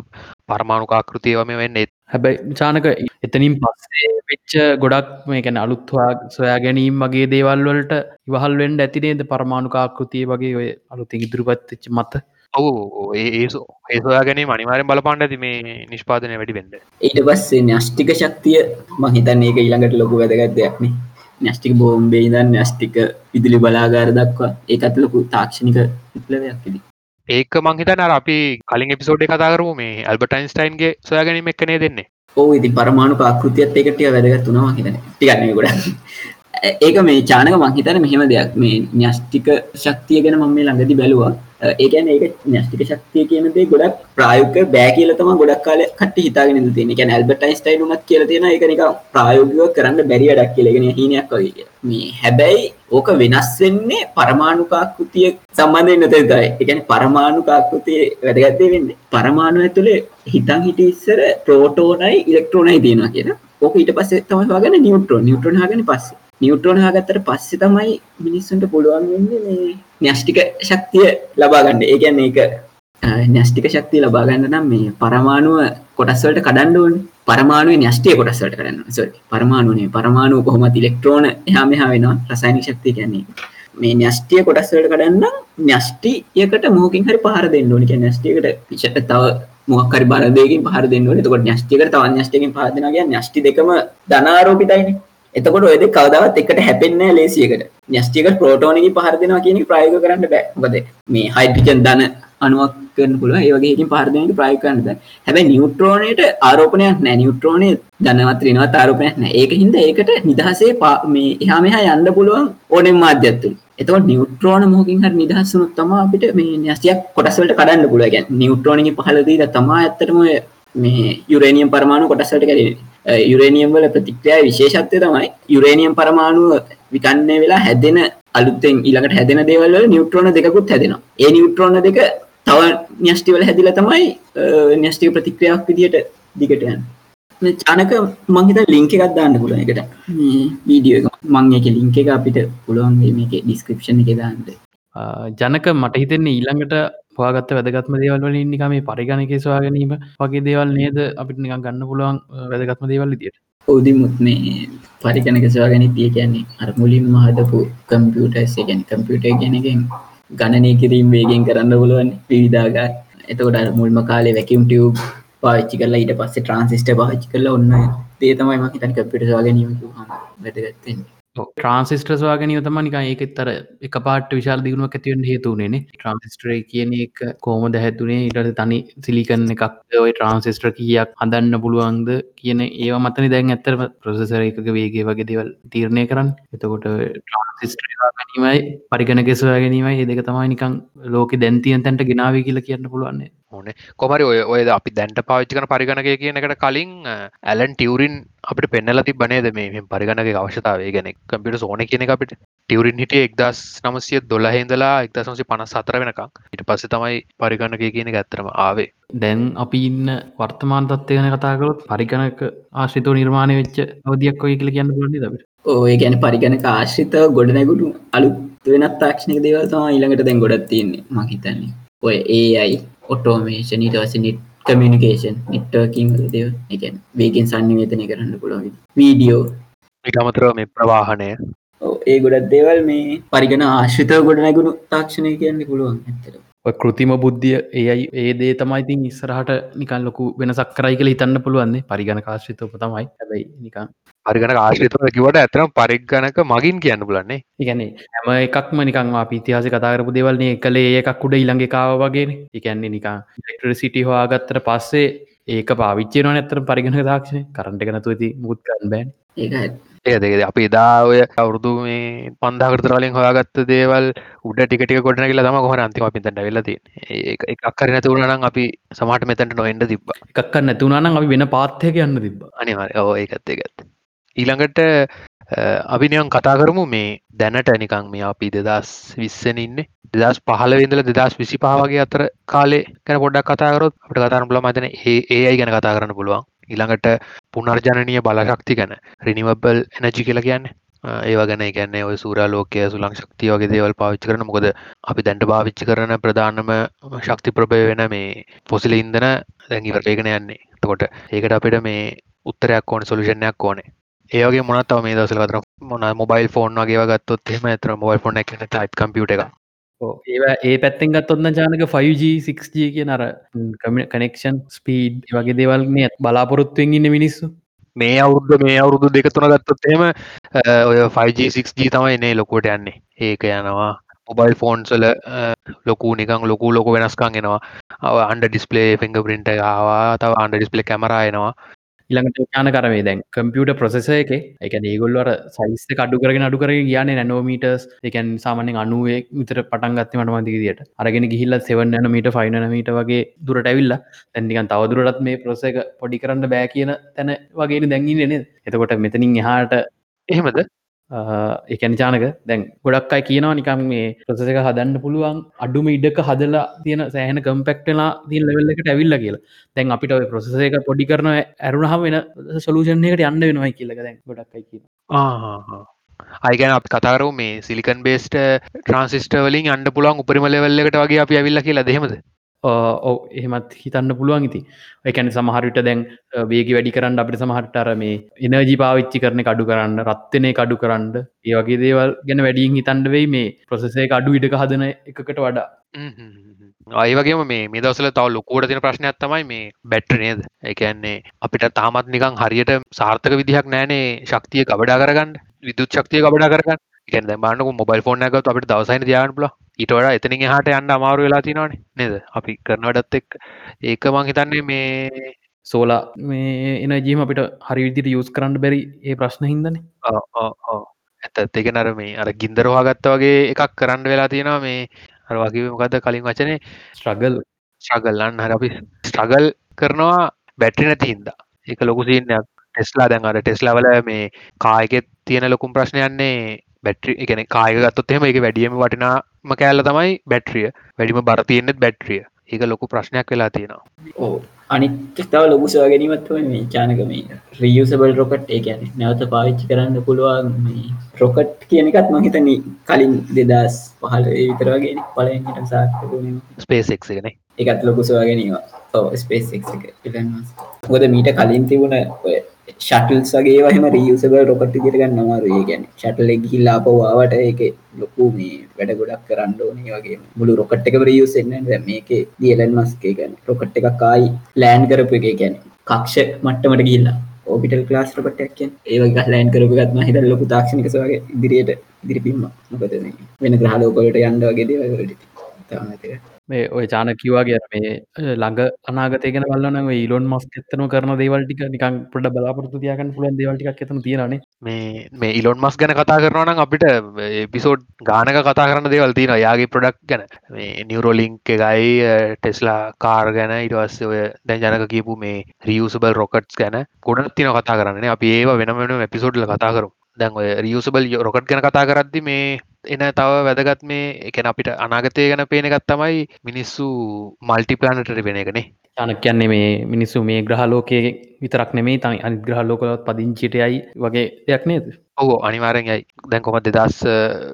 පරමාණු ආකෘතිය ඒවා මේ වෙන්නේ. හැබැයි චානක එතනින් පස්සේ වෙච්ච ගොඩක් මේකැන අලුත්වා සොයා ගැනීම් වගේ දේවල් වලට ඉවහල් වෙන්ඩ ඇතිනේද පරමාණුකාකෘතිය වගේ ඔය අලුති ඉදිරිපත්ච්ච මත ඔව් ඒ ඒ සෝ- ඒ සොයා ගැනීම අනිවාර්යෙන් බලපාන්න ඇති මේ නිෂ්පාදනය වැඩි වෙන්න. ඊට පස්සේ න්‍යෂ්ටික ශක්තිය මං හිතන්නේ ඒක ඊළඟට ලොකු වැදගත් දෙයක් නේ. න්‍යෂ්ටික බෝම්බේ ඉඳන් න්‍යෂ්ටික විදුලි බලාගාර දක්වා ඒකත් ලොකු තාක්ෂණික විප්ලවයක් ඉතින්. ඒක මං හිතන්නේ අර අපි කලින් එපිසෝඩ් එකේ කතා කරමු මේ ඇල්බර්ට් අයින්ස්ටයින්ගේ සොයා ගැනීම එක්ක නේද දෙන්නේ. ඔව් ඉතින් පරමාණු ආකෘතියත් ඒකට ටික වැදගත් වුණා මං හිතන්නේ. ටිකක් නෙවෙයි ගොඩක්. ඒක මේ චානක මං හිතන්නේ මෙහෙම දෙයක් මේ න්‍යෂ්ටික ශක්තිය ගැන මම මේ ළඟදී බැලුවා. ඒ කියන්නේ ඒක න්‍යෂ්ටික ශක්තිය කියන දේ ගොඩක් ප්‍රායෝගික බෑ කියලා තමයි ගොඩක් කාලේ කට්ටිය හිතාගෙන ඉඳලා තියෙන්නේ. ඒ කියන්නේ ඇල්බර්ට් අයින්ස්ටයින් උනත් කියලා තියෙනවා ඒක නිකන් ප්‍රායෝගිකව කරන්න බැරි වැඩක් කියලා. ඒ කියන්නේ හීනයක් වගේ කියලා. මේ හැබැයි ඕක වෙනස් වෙන්නේ පරමාණු ආකෘතිය සම්බන්ධයෙන් නැතේ තමයි. ඒ කියන්නේ පරමාණු ආකෘතිය වැදගත් දේ වෙන්නේ. පරමාණු ඇතුලේ හිතන් හිටිය ඉස්සර ප්‍රෝටෝනයි ඉලෙක්ට්‍රෝනයි තියෙනවා කියලා. ඕක ඊට පස්සේ තමයි හොයාගන්නේ නියුට්‍රෝන. නියුට්‍රෝන හොයාගන්නේ පස්සේ. නිියුට්‍රෝන හගත්තට පස්සේ තමයි මිනිස්සුන්ට පුළුවන් වෙන්නේ මේ න්‍යෂ්ටික ශක්තිය ලබා ගන්න. ඒ කියන්නේ ඒක අ, න්‍යෂ්ටික ශක්තිය ලබා ගන්න නම් මේ පරමාණුව කොටස් වලට කඩන්න ඕනේ. පරමාණුවේ න්‍යෂ්ටිය කොටස් වලට කඩන්න ඕනේ. sorry. පරමාණු නෙවෙයි. පරමාණුව කොහොමද ඉලෙක්ට්‍රෝන එහා මෙහා වෙනවා. රසායනික ශක්තිය කියන්නේ. මේ න්‍යෂ්ටිය කොටස් වලට කඩන්න න්‍යෂ්ටියකට මොහොකින් හරි පහර දෙන්න ඕනේ. කියන්නේ න්‍යෂ්ටියකට පිටට තව මොකක් හරි බල දෙයකින් පහර දෙන්න ඕනේ. එතකොට න්‍යෂ්ටියකට තව න්‍යෂ්ටියකින් පහර දෙනවා කියන්නේ න්‍යෂ්ටි දෙකම ධනාරෝපිතයිනේ. එතකොට ඔය දෙක කවදාවත් එකට හැපෙන්නේ නැහැ ලේසියකට. න්‍යෂ්ටියකට ප්‍රෝටෝනකින් පහර දෙනවා කියන එක ප්‍රායෝගිකව කරන්න බෑ. මොකද මේ හයිඩ්‍රජන් ධන අණුවක් කරන්න පුළුවන්. ඒ වගේ එකකින් පහර දෙන එක ප්‍රායෝගිකව කරන්න බෑ. හැබැයි නියුට්‍රෝනයට ආරෝපණයක් නැහැ. නියුට්‍රෝනේ ධනවත් ඍණවත් ආරෝපණයක් නැහැ. ඒකින්ද ඒකට නිදහසේ පා- මේ එහා මෙහා යන්න පුළුවන් ඕනෙම මාධ්‍යයක් තුල. එතකොට නියුට්‍රෝන මොහොකින් හරි නිදහස් වුණොත් තමයි අපිට මේ න්‍යෂ්ටියක් කොටස් වලට කඩන්න පුළුවන්. ඒ කියන්නේ නියුට්‍රෝනකින් පහළ දීලා තමයි ඇත්තටම ඔය මේ යුරේනියම් පරමාණු කොටස් වලට කැඩෙන්නේ. යුරේනියම් වල ප්‍රතික්‍රියාවේ විශේෂත්වය තමයි යුරේනියම් පරමාණුව විකන්නේ වෙලා හැදෙන අලුතෙන් ඊළඟට හැදෙන දේවල් වල නියුට්‍රෝන දෙකකුත් හැදෙනවා. ඒ නියුට්‍රෝන දෙක තව න්‍යෂ්ටි වල හැදිලා තමයි න්‍යෂ්ටික ප්‍රතික්‍රියාවක් විදියට දිගට යන්නේ. මේ චානක මං හිතන්නේ ලින්ක් එකක් දාන්න පුළුවන් එකට. මේ වීඩියෝ එක. මං ඒකේ ලින්ක් එක අපිට පුළුවන් වෙයි මේකේ ඩිස්ක්‍රිප්ෂන් එකේ දාන්න. ජනක මට හිතෙන්නේ ඊළඟට පවාගත්ත වැදගත්ම දේවල් නික මේ පරිගණක සවා ගැනීම වගේ දේවල් නේද? අපිට නිකන් ගන්න පුළුවන් අ, වැදගත්ම දේවල් දිට ඕදිමුත් මේ පරිගණක සවාගැනි තිය කියන්නේ අර මුලින්ම හදපු කම්පියුටර්ස් ගැන කම්පියුටර් ගැනගෙන් ගණනය කිරීම් වේගෙන් කරන්න පුළුවන් විවිධාගා එතකොට අර මුල්ම කාලේ වැකියම් ටියව් පාච්චි කරලා ඊට පස්සේ ට්‍රන්සිස්ට පාච්චි කරලා ඔන්න දේ තමයි මම හිතන්නේ කම්පියුටර් සවාගැනීම කිව්වම වැදගත් වෙන්නේ ට්‍රන්සිස්ට සවාගෙන තම නික ඒකෙත් අර එක පාට විශාල් දිගුණුවක් ඇතිවෙන් හේතුවනේ ට්‍රන්සිස්ටරේ කියන එක කෝමද හැතුනේ ඉට තනි සිලිකන්න එකක් ඔය ට්‍රන්සිස්ට්‍ර කියක් හදන්න පුළුවන්ද කියන ඒවා මතන දැන් ඇත්තර ප්‍රසෙසර එකක වේගේ වගේ දෙවල් තීරණය කරන්න. එතකොට ට්‍රන්සිස්ට්‍රවා ගැනීමයි පරිගණගෙසවා ගැනීමයි. ඒ දෙක තමයි නිකං ලෝක දැන්තියන් තැන්ට ගෙනාව කියලා කියන්න පුළුවන්නේ ඕනේ. කොමරි ඔය ඔය අපි දැන්ට පාවිච්චිකන පරිගණකය කියන එකට කලින් ඇලන් ටියවරින් අපිට පෙන්නල තිබනේද මේ පරිගණක අවශ්‍යතාවේ ගැන කම්පිට සෝන කියන එක අපිට. ටියවරින් හිටිය එක්දස් නමසිය දොලහෙන්දලා එක්දසන්සි පනස් සතර වෙනකම්. ඉට පස්ස තමයි පරිගණක කියන ගැත්තරම ආවේ. දැන් අපි ඉන්න වර්තමාන තත්වය ගැන කතාකරොත් පරිගණක ආශ්‍රිතව නිර්මාණය වෙච්ච අවධයක් ඔය කියල කියන්න පුලන්නේ දබට ඔය ගැන පරිගණක ආශ්‍රිතව ගොඩනැගුටු අලුත් වෙනත් තාක්ෂණක දේවතම ඊළඟට දැන් ගොඩත් තියන්නේ මහිතන්නේ ඔය ඒ ඔටෝමේෂන් ඊටවස නිට් කමියනිකේෂන් නිට්ටකින් දේව එකන් වේගෙන් සන්නිවේතනය කරන්න පුළුවන් වීඩියෝ ඉටමතරව මේ ප්‍රවාහනය ඒ ගොඩත් දේවල් මේ පරිගණ ආශ්‍රිතව ගොඩනැගුණු තාක්ෂණය කියන්නේ පුළුවන් ඇතර කෘතිම බුද්ධිය ඒයි ඒ දේ තමයිතින් ඉස්සරහට නිකන් ලොකු වෙනසක් කරයි කළ හිතන්න පුළුවන්න්නේ පරිගණ කාශ්‍රිතව තමයි. හැබයි නිකන් පරිගණ ආශ්‍රිතව කිවට ඇතරම් පරිගණක මගින් කියන්න පුලන්නේ ඉගැනේ හැම එකක්ම නිකං පිතිහාස කතාරපු දෙවල්න්නේ කළේ එකක් උඩ ඉළඟ කාව වගේ එකන්නේ නිකං ෙක්ටර සිටි හවාගත්තර පස්සේ ඒක පාවිච්චයන ඇතර පරිගණ තාක්ෂණය. කරන්ට ගනතු ඇති මුත් කරන්න බෑන්. ඒක ඒ දෙක අපි එදා ඔය අවුරුදු මේ පන්දාකරතර වලින් හොයාගත්ත දේවල් උඩ ටිකටික ගොඩන කියලා තම කොහර අන්තිම පිතට වෙලති එකක්කර නැතිවුණනම් අපි සමට මෙතැට නොෙන්ඩ තිබ එකක් නැතුනානම් අපි වෙන පාත්යක යන්න තිබ අනිවාර ඒකත් ඒකත් ඊළඟට අභිනියන් කතා කරමු. මේ දැනට නිකං මේ අපි දෙදස් විස්සන ඉන්න. දෙදස් පහලවෙදල දෙදස් විසි පහවගේ අතර කාලේ කැන පොඩක් කතාකරොත් අපට කතාරන පුල මතන ඒ ඒයි ගැන කතා කරන්න පුළුවන්. ඉළඟට පුනර්ජනනය බලශක්ති ගැන. රිනිවබල් එනජි කියලා කියන්න. ඒව ගැන. ගැන්න ඔය සූරාලෝකය සුලං ශක්තිය වගේ දේවල් පාවිච්චි කරන. මොකද අපි දැන්ට භාවිච්චි කරන ප්‍රධානම ශක්ති ප්‍රභය වෙන මේ පොසිල ඉන්දන දැඟිවරේගෙන යන්නේ. තකොට ඒකට අපිට මේ උත්තරයක් ඕන සොලිෂණයක් ඕනේ. ඒගේ මොනත්ව මේ දසල කතර මොන මොබයිල් ෆෝන් වගේ ගත්තොත් එම ඇතර මොබයිල් ෆෝන් එක ටයිප් කම්පියුට එක ඒ ඒ පැත්තෙන් ගත්තොන්න ජානක 5G6G කිය නර කනෙක්ෂන් ස්පීඩ් වගේ දේවල්න්නේ බලාපොරොත්තුවෙන් ඉන්න මිනිස්සු. මේ අවුරුද්ධ මේ අවුරුදු දෙක තුන ගත්තොත් එම ඔය 5G6G තමයි එන්නේ ලොකෝට යන්නේ. ඒක යනවා. මොබයිල් ෆෝන්සල ලොකු නිකං ලොකු ලොක වෙනස්කං එනවා. අන්ඩ ඩිස්පලේ ෆිංග පින්ට ආවා තව අන්ඩ ඩිස්පලේ කැමරායනවා ඉළඟට ඥාන කරේ දැන් කම්පියට ප්‍රසෙස එක එක ඒගොල්ලර සයිස්ත කඩු කරගෙන අඩු කර කියන නැනෝමීටස් එකන් සාමනෙන් අනුවේ විතර පටන් ගත්ත මට මතිදිට අරගෙන ගිහිල්ල සෙවන් යන මීට ෆයින මීට වගේ දුරට ඇවිල්ල තැන්නිකන් තවදුරටත් මේ ප්‍රසක පොඩි කරන්න බෑ කියන තැන වගේ දැඟින් නෙ එතකොට මෙතනින් එහාට එහෙමද? එකන චානක. දැන් ගොඩක් අයි කියනවා නිකම් මේ ප්‍රසක හදන්න පුළුවන් අඩුම ඉඩක හදලා තියෙන සෑහන කම්පෙක්ටලා තිය ලෙවල් එකට ඇවිල්ල කියලා. දැන් අපිට ප්‍රසේක පොඩි කරන ඇරුණහම වෙන සොලූෂණයකට යන්න වෙනවා කියලක දැන් ගොඩක් අයි කියන අයිගැන අප කතාරු මේ සිලිකන් බේස්ට ට්‍රන්සිස්ට වලින් අන්න පුළුවන් උපරිම ලෙවල්ලකට වගේ අපි ඇවිල්ල කියලා. දෙහෙමද ඔව එහෙමත් හිතන්න පුළුවන් ඉති එකැන සමහරිට දැන් වේග වැඩි කරන්න අපිට සමහට්ටර මේ එනජි පාවිච්චි කරන කඩු කරන්න රත්වනය කඩු කරන්න ඒ වගේ දේවල් ගැන වැඩියෙන් හිතන්ඩ වෙයි මේ ප්‍රසෙසේ අඩු ඉඩක හදන එකකට වඩා. අයිවගේම මේ මේ දවසල තව ලොකෝට තින ප්‍රශ්නයක් තමයි මේ බැට්ට නේද? එකන්නේ අපිට තාමත් නිකං හරියට සාර්ථක විදිහක් නෑනේ ශක්තිය කබඩා කරගන්න විදුත් ශක්තිය කබඩා කරගන්න. ගැන බාන්නක මොබයිල් ෆෝන් එකත් අපිට දවසයින දයාන බල ඉටවට එතනින් හට යන්න අමාරු වෙලා තිනවානේ නේද? අපි කරනවටත් එක් ඒක මං හිතන්නේ මේ සෝලා මේ එන ජීම අපිට හරි විදිට යස් කරන්න බැරි ඒ ප්‍රශ්න හිදන ඇතත් එක නර මේ අර ගින්දරවාගත්ත වගේ එකක් කරන්න වෙලා තියෙනවා මේ අර වගේ මොකද කලින් වචනේ? ස්ට්‍රගල් ශ්‍රගල්ලන්න හර අපි ස්ට්‍රගල් කරනවා බැට්‍රි නැති හින්දා. එක ලොකු සිීනයක් ටෙස්ලා දැන් අර ටෙස්ලාවල මේ කායකෙත් තියෙන ලොකුම් ප්‍රශ්නයන්නේ බැට්‍රි එකන කායගත්තොත් එහෙම එක වැඩියම වටිනාම කෑල්ල තමයි බැට්‍රිය වැඩිම බර තියෙන්නෙත් බැට්‍රිය ඒක ලොකු ප්‍රශ්නයක් වෙලා තියෙනවා. ඕ අනිත්තාව ලොකු සවා ගැනීමත්ව මේ චානක මේ රියසබල් රොකට් ඒ ගැන නැවත පාවිච්චි කරන්න පුළුවන් මේ රොකට් කියනකත් මහිතන කලින් දෙදස් පහල විතරවාගෙන පලට සාර්ථක ස්පේසෙක් ගෙන එකත් ලොකු සවා ගැනීම ස්පේස් එක. මොද මීට කලින් තිබුණ ඔය ශටල්ස් වගේ වහම රියසබල් රොකට් කරගන්න අමාරු ගැන ශටල ගිහිල්ලා පවාවට ඒක ලොකු මේ වැඩ ගොඩක් කරන්න ඕනේ වගේ මුළු රොකට් එක රියසෙන්න්න මේක දියලන් මස්කේ ගැන රොකට් එක කායි ලෑන් කරපු එක ගැන කක්ෂ මට්ටමට ගිල්ලා ඕපිටල් ලාස් රොකටක් ඒවගේ ලෑන් කරපුගත්ම හිත ලොකු තාක්ෂණකසගේ ඉදිරියට දිරිපිම්ම මොකද වෙන ග්‍රහලෝකොලට යන්ඩ වගේ දේවලට තමතක මේ ඔය චාන කිව්වාගේ මේ ළඟ අනාගතයගෙන බලන්න ඉලොන් මස් එත්තන කරන දේවල්ටික නිකන් පොඩ බලාපොරතු තියකන් පුලන් දේවල්ටික් එතන තියෙනනේ මේ මේ ඉලොන් මස් ගැන කතා කරනවනම් අපිට එපිසෝඩ් ගානක කතා කරන දේවල් තියෙන යාගේ ප්‍රඩක්් ගැන. මේ නිවරෝලිංක් එකයි ටෙස්ලා කාර් ගැන ඉටවස්ස ඔය දැන් ජනක කියපු මේ රියසබල් රොකට්ස් ගැන ගොඩත් තින කතා කරන්න අපි ඒවා වෙන වෙන එපිසෝඩ්ල කතා කරු දැන් ඔය රියසබල් රොකට් ගැන කතා කරද්දි මේ එන තව වැදගත් මේ එකන අපිට අනාගතය ගැන පේන එකත් තමයි මිනිස්සු මල්ටි ප්ලානටරි වෙන එකනේ චානක කියන්නේ මේ මිනිස්සු මේ ග්‍රහලෝකයේ විතරක් නෙමේ තයි අනි ග්‍රහලෝකලත් පදිංචිටයයි වගේ දෙයක් නේද? ඔහු අනිවාරෙන් යයි. දැන් කොම දෙදස්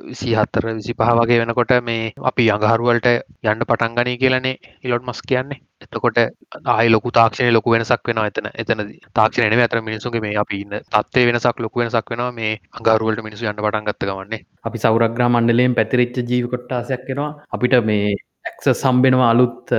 විසි හත්තර විසි පහ වගේ වෙනකොට මේ අපි අඟහරුවලට යන්න පටන්ගනී කියලනේ ඉලොට් මස් කියන්නේ. එතකොට ආය ලොකු තාක්ෂණය ලොකු වෙනසක් වෙන එතන එතන තාක්ෂණය අතර මිනිසුගේ මේ අපි ඉන්න තත්වේ වෙනසක් ලොකු වෙනසක් වෙනවා මේ අඟරුවලට මිනිසු යන්න පටන්ගත්ත ගවන්නේ අපි සෞරග්‍රා මණ්ඩලයෙන් පැතිරිච්ච ජීව කොට්ටාසයක් කෙනවා අපිට මේ ඇක්ස සම්බෙනවා අලුත්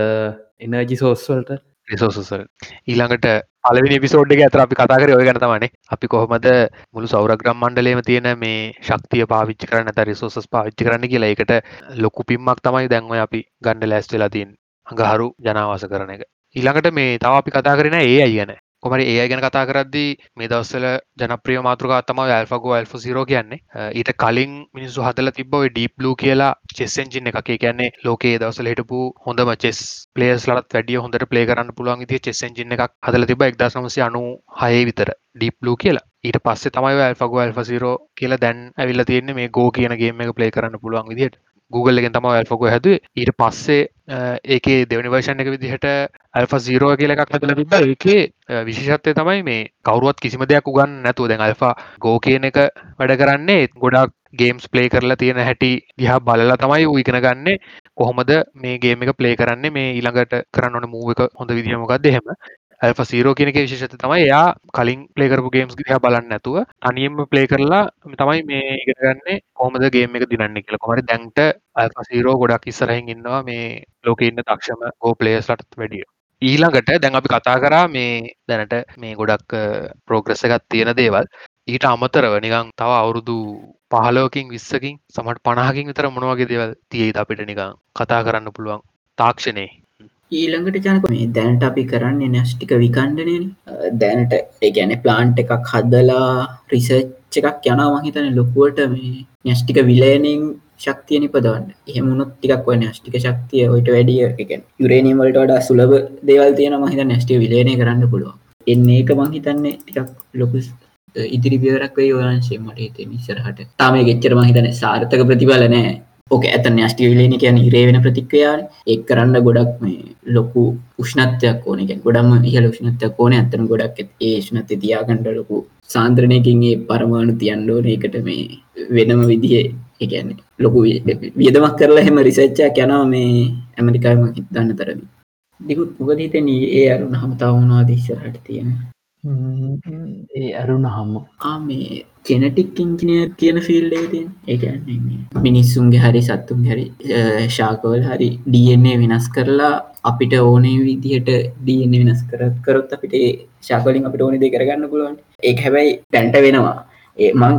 එනජි සෝස්වල්ට රිසෝසසල් ඊළඟට පලවි පිසෝඩ් එක ඇතර අපි කතාකර ඔය ගැන තමනේ අපි කොහොමද මුළු සෞරග්‍රම් මණ්ඩලේම තියෙන මේ ශක්තිය පාවිච්චි කරන්න ඇත රිසෝසස් පාවිච්චි කරන්න කියලා එකට ලොකු පිම්මක් තමයි දැන්ව අපි ගණ්ඩ ලැස්වෙලා තින් අඟහරු ජනවාස කරන එක. ඊළඟට මේ තව අපි කතා කරන ඒ අයන කොමරි ඒ ගැන කතා කරද්දී මේ දවස්සල ජනප්‍රිය මාතෘකා තම ඇල්ෆගෝ ඇල්ෆ සිරෝ කියන්නේ. ඊට කලින් මිනිස්සු හදල තිබ ඩීප්ලූ කියලා චෙස්සෙන්ජින් එක කියන්නේ ලෝකේ දවසල හිටපු හොඳම චෙස් පලේස් ලත් වැඩිය හොඳට පලේ කරන්න පුළුවන් ති චෙස්සෙන්ජින් එකක් හදල තිබ එක්දස් නමසි අනු හය විතර ඩීප්ලූ කියලා. ඊට පස්සේ තමයි ඇල්ෆගෝ ඇල්ෆසිරෝ කියලා දැන් ඇවිල්ල තියන්නේ මේ ගෝ කියන ගේම එක පලේ කරන්න පුළුවන් විදිහට. Google එකෙන් තම ඇල්ෆොකෝ හැදුවේ. ඊට පස්සේ ඒකේ දෙවනි වර්ෂන් එක විදිහට ඇල්ෆ සීරෝ කියල එකක් හදල තිබ ඒකේ විශේෂත්වය තමයි මේ කවරුවත් කිසිම දෙයක් උගන්න නැතුව දැන් අල්ෆා ගෝ කියන එක වැඩ කරන්නේ. ගොඩක් ගේම්ස් ප්ලේ කරලා තියෙන හැටි දිහා බලලා තමයි ඉගෙන ගන්න. කොහොමද මේ ගේම එක ප්ලේ කරන්නේ? මේ ඊළඟට කරන්න ඕන මූව එක හොඳ විදිහමකක් දෙහෙම ඇල්ෆ සීරෝ කියනක විශේෂත තමයි එයා කලින් පලේකරපු ගේම්ස් දිහ බලන්න ඇතුව අනියම ප්ලේ කරලා තමයි මේ ඉගරගන්නේ හෝමද ගේම එක දිනන්න කියල. කොමරි දැන්ට ඇල්ෆ සීරෝ ගොඩක් ඉස්සරහින් ඉන්නවා මේ ලෝක ඉන්න තක්ෂම ගෝ පලේස්ලටත් වැඩිය. ඊළඟට දැන් අපි කතා කරා මේ දැනට මේ ගොඩක් ප්‍රෝග්‍රෙස එකත් තියෙන දේවල්. ඊට අමතරව නිකං තව අවුරුදු පහලෝකින් විස්සකින් සමට පනාහකින් විතර මොනවගේ දේවල් තියෙයිද අපිට නිකං කතා කරන්න පුළුවන් තාක්ෂණය ඊළඟට ජනක මේ දැනට අපි කරන්නේ නැස්්ටික විකණ්ඩනයෙන් දැනට ඒගැන ප්ලාන්ට් එකක් හදදලා රිසර්ච් එකක් යනවා මහිතන ලොකුවට මේ න්‍යෂ්ටික විලයනින් ශක්තිය නිපදවන්න. එහෙමුණොත් ටිකක් ඔය න්‍යෂ්ටික ශක්තිය ඔයිට වැඩිය එක යුරේනීමල්ට වඩා සුලබ දේවල් තියෙන මහිත නැස්ටිය විලේනය කරන්න පුළුවන්. එන්නේ එක මහිතන්නේ ටිකක් ලොකු ඉදිරි පියවරක් වේ යෝරන්ශේ මට හිතේ නිසරහට තාම ගෙච්චර මහිතන සාර්ථක ප්‍රතිබල නෑ. ඕක ඇත න්‍යෂ්ටි විලේන කියන හිරේ වෙන ප්‍රතික්‍රයාන එක් කරන්න ගොඩක් මේ ලොකු උෂ්නත්වයක් ඕනක ගොඩම ඉහල උෂ්නත්වයක් ඕන. ඇතන ගොඩක් ඒ ෂ්නත්ත තියාගණඩ ලොකු සාන්ද්‍රණයකින්ගේ පරමාණු තියන්ඩෝන එකට මේ වෙනම විදිහ එකන්නේ ලොකු වියදමක් කරලා හෙම රිසච්චා යනවා මේ ඇමරිකාම හිතන්න තරමි. දිකුත් පුගදීතන ඒ අරුණ හමතාවුණවා දිශ්සරට තියෙන ඒ ඇරුණ හම්ම ආමේ කෙනටික් ඉංජිනර් කියන ෆිල්ඩේතින් ඒන්නේ මිනිස්සුන්ගේ හරි සත්තුන් හැරි ශාකවල් හරි DNA වෙනස් කරලා අපිට ඕනේ විදිහට DNA වෙනස් කරත් කරොත් අපිට ශාකලින් අපිට ඕනෙ දේ කරගන්න පුළුවන්. ඒ හැබැයි පැන්ට වෙනවා. ඒ මං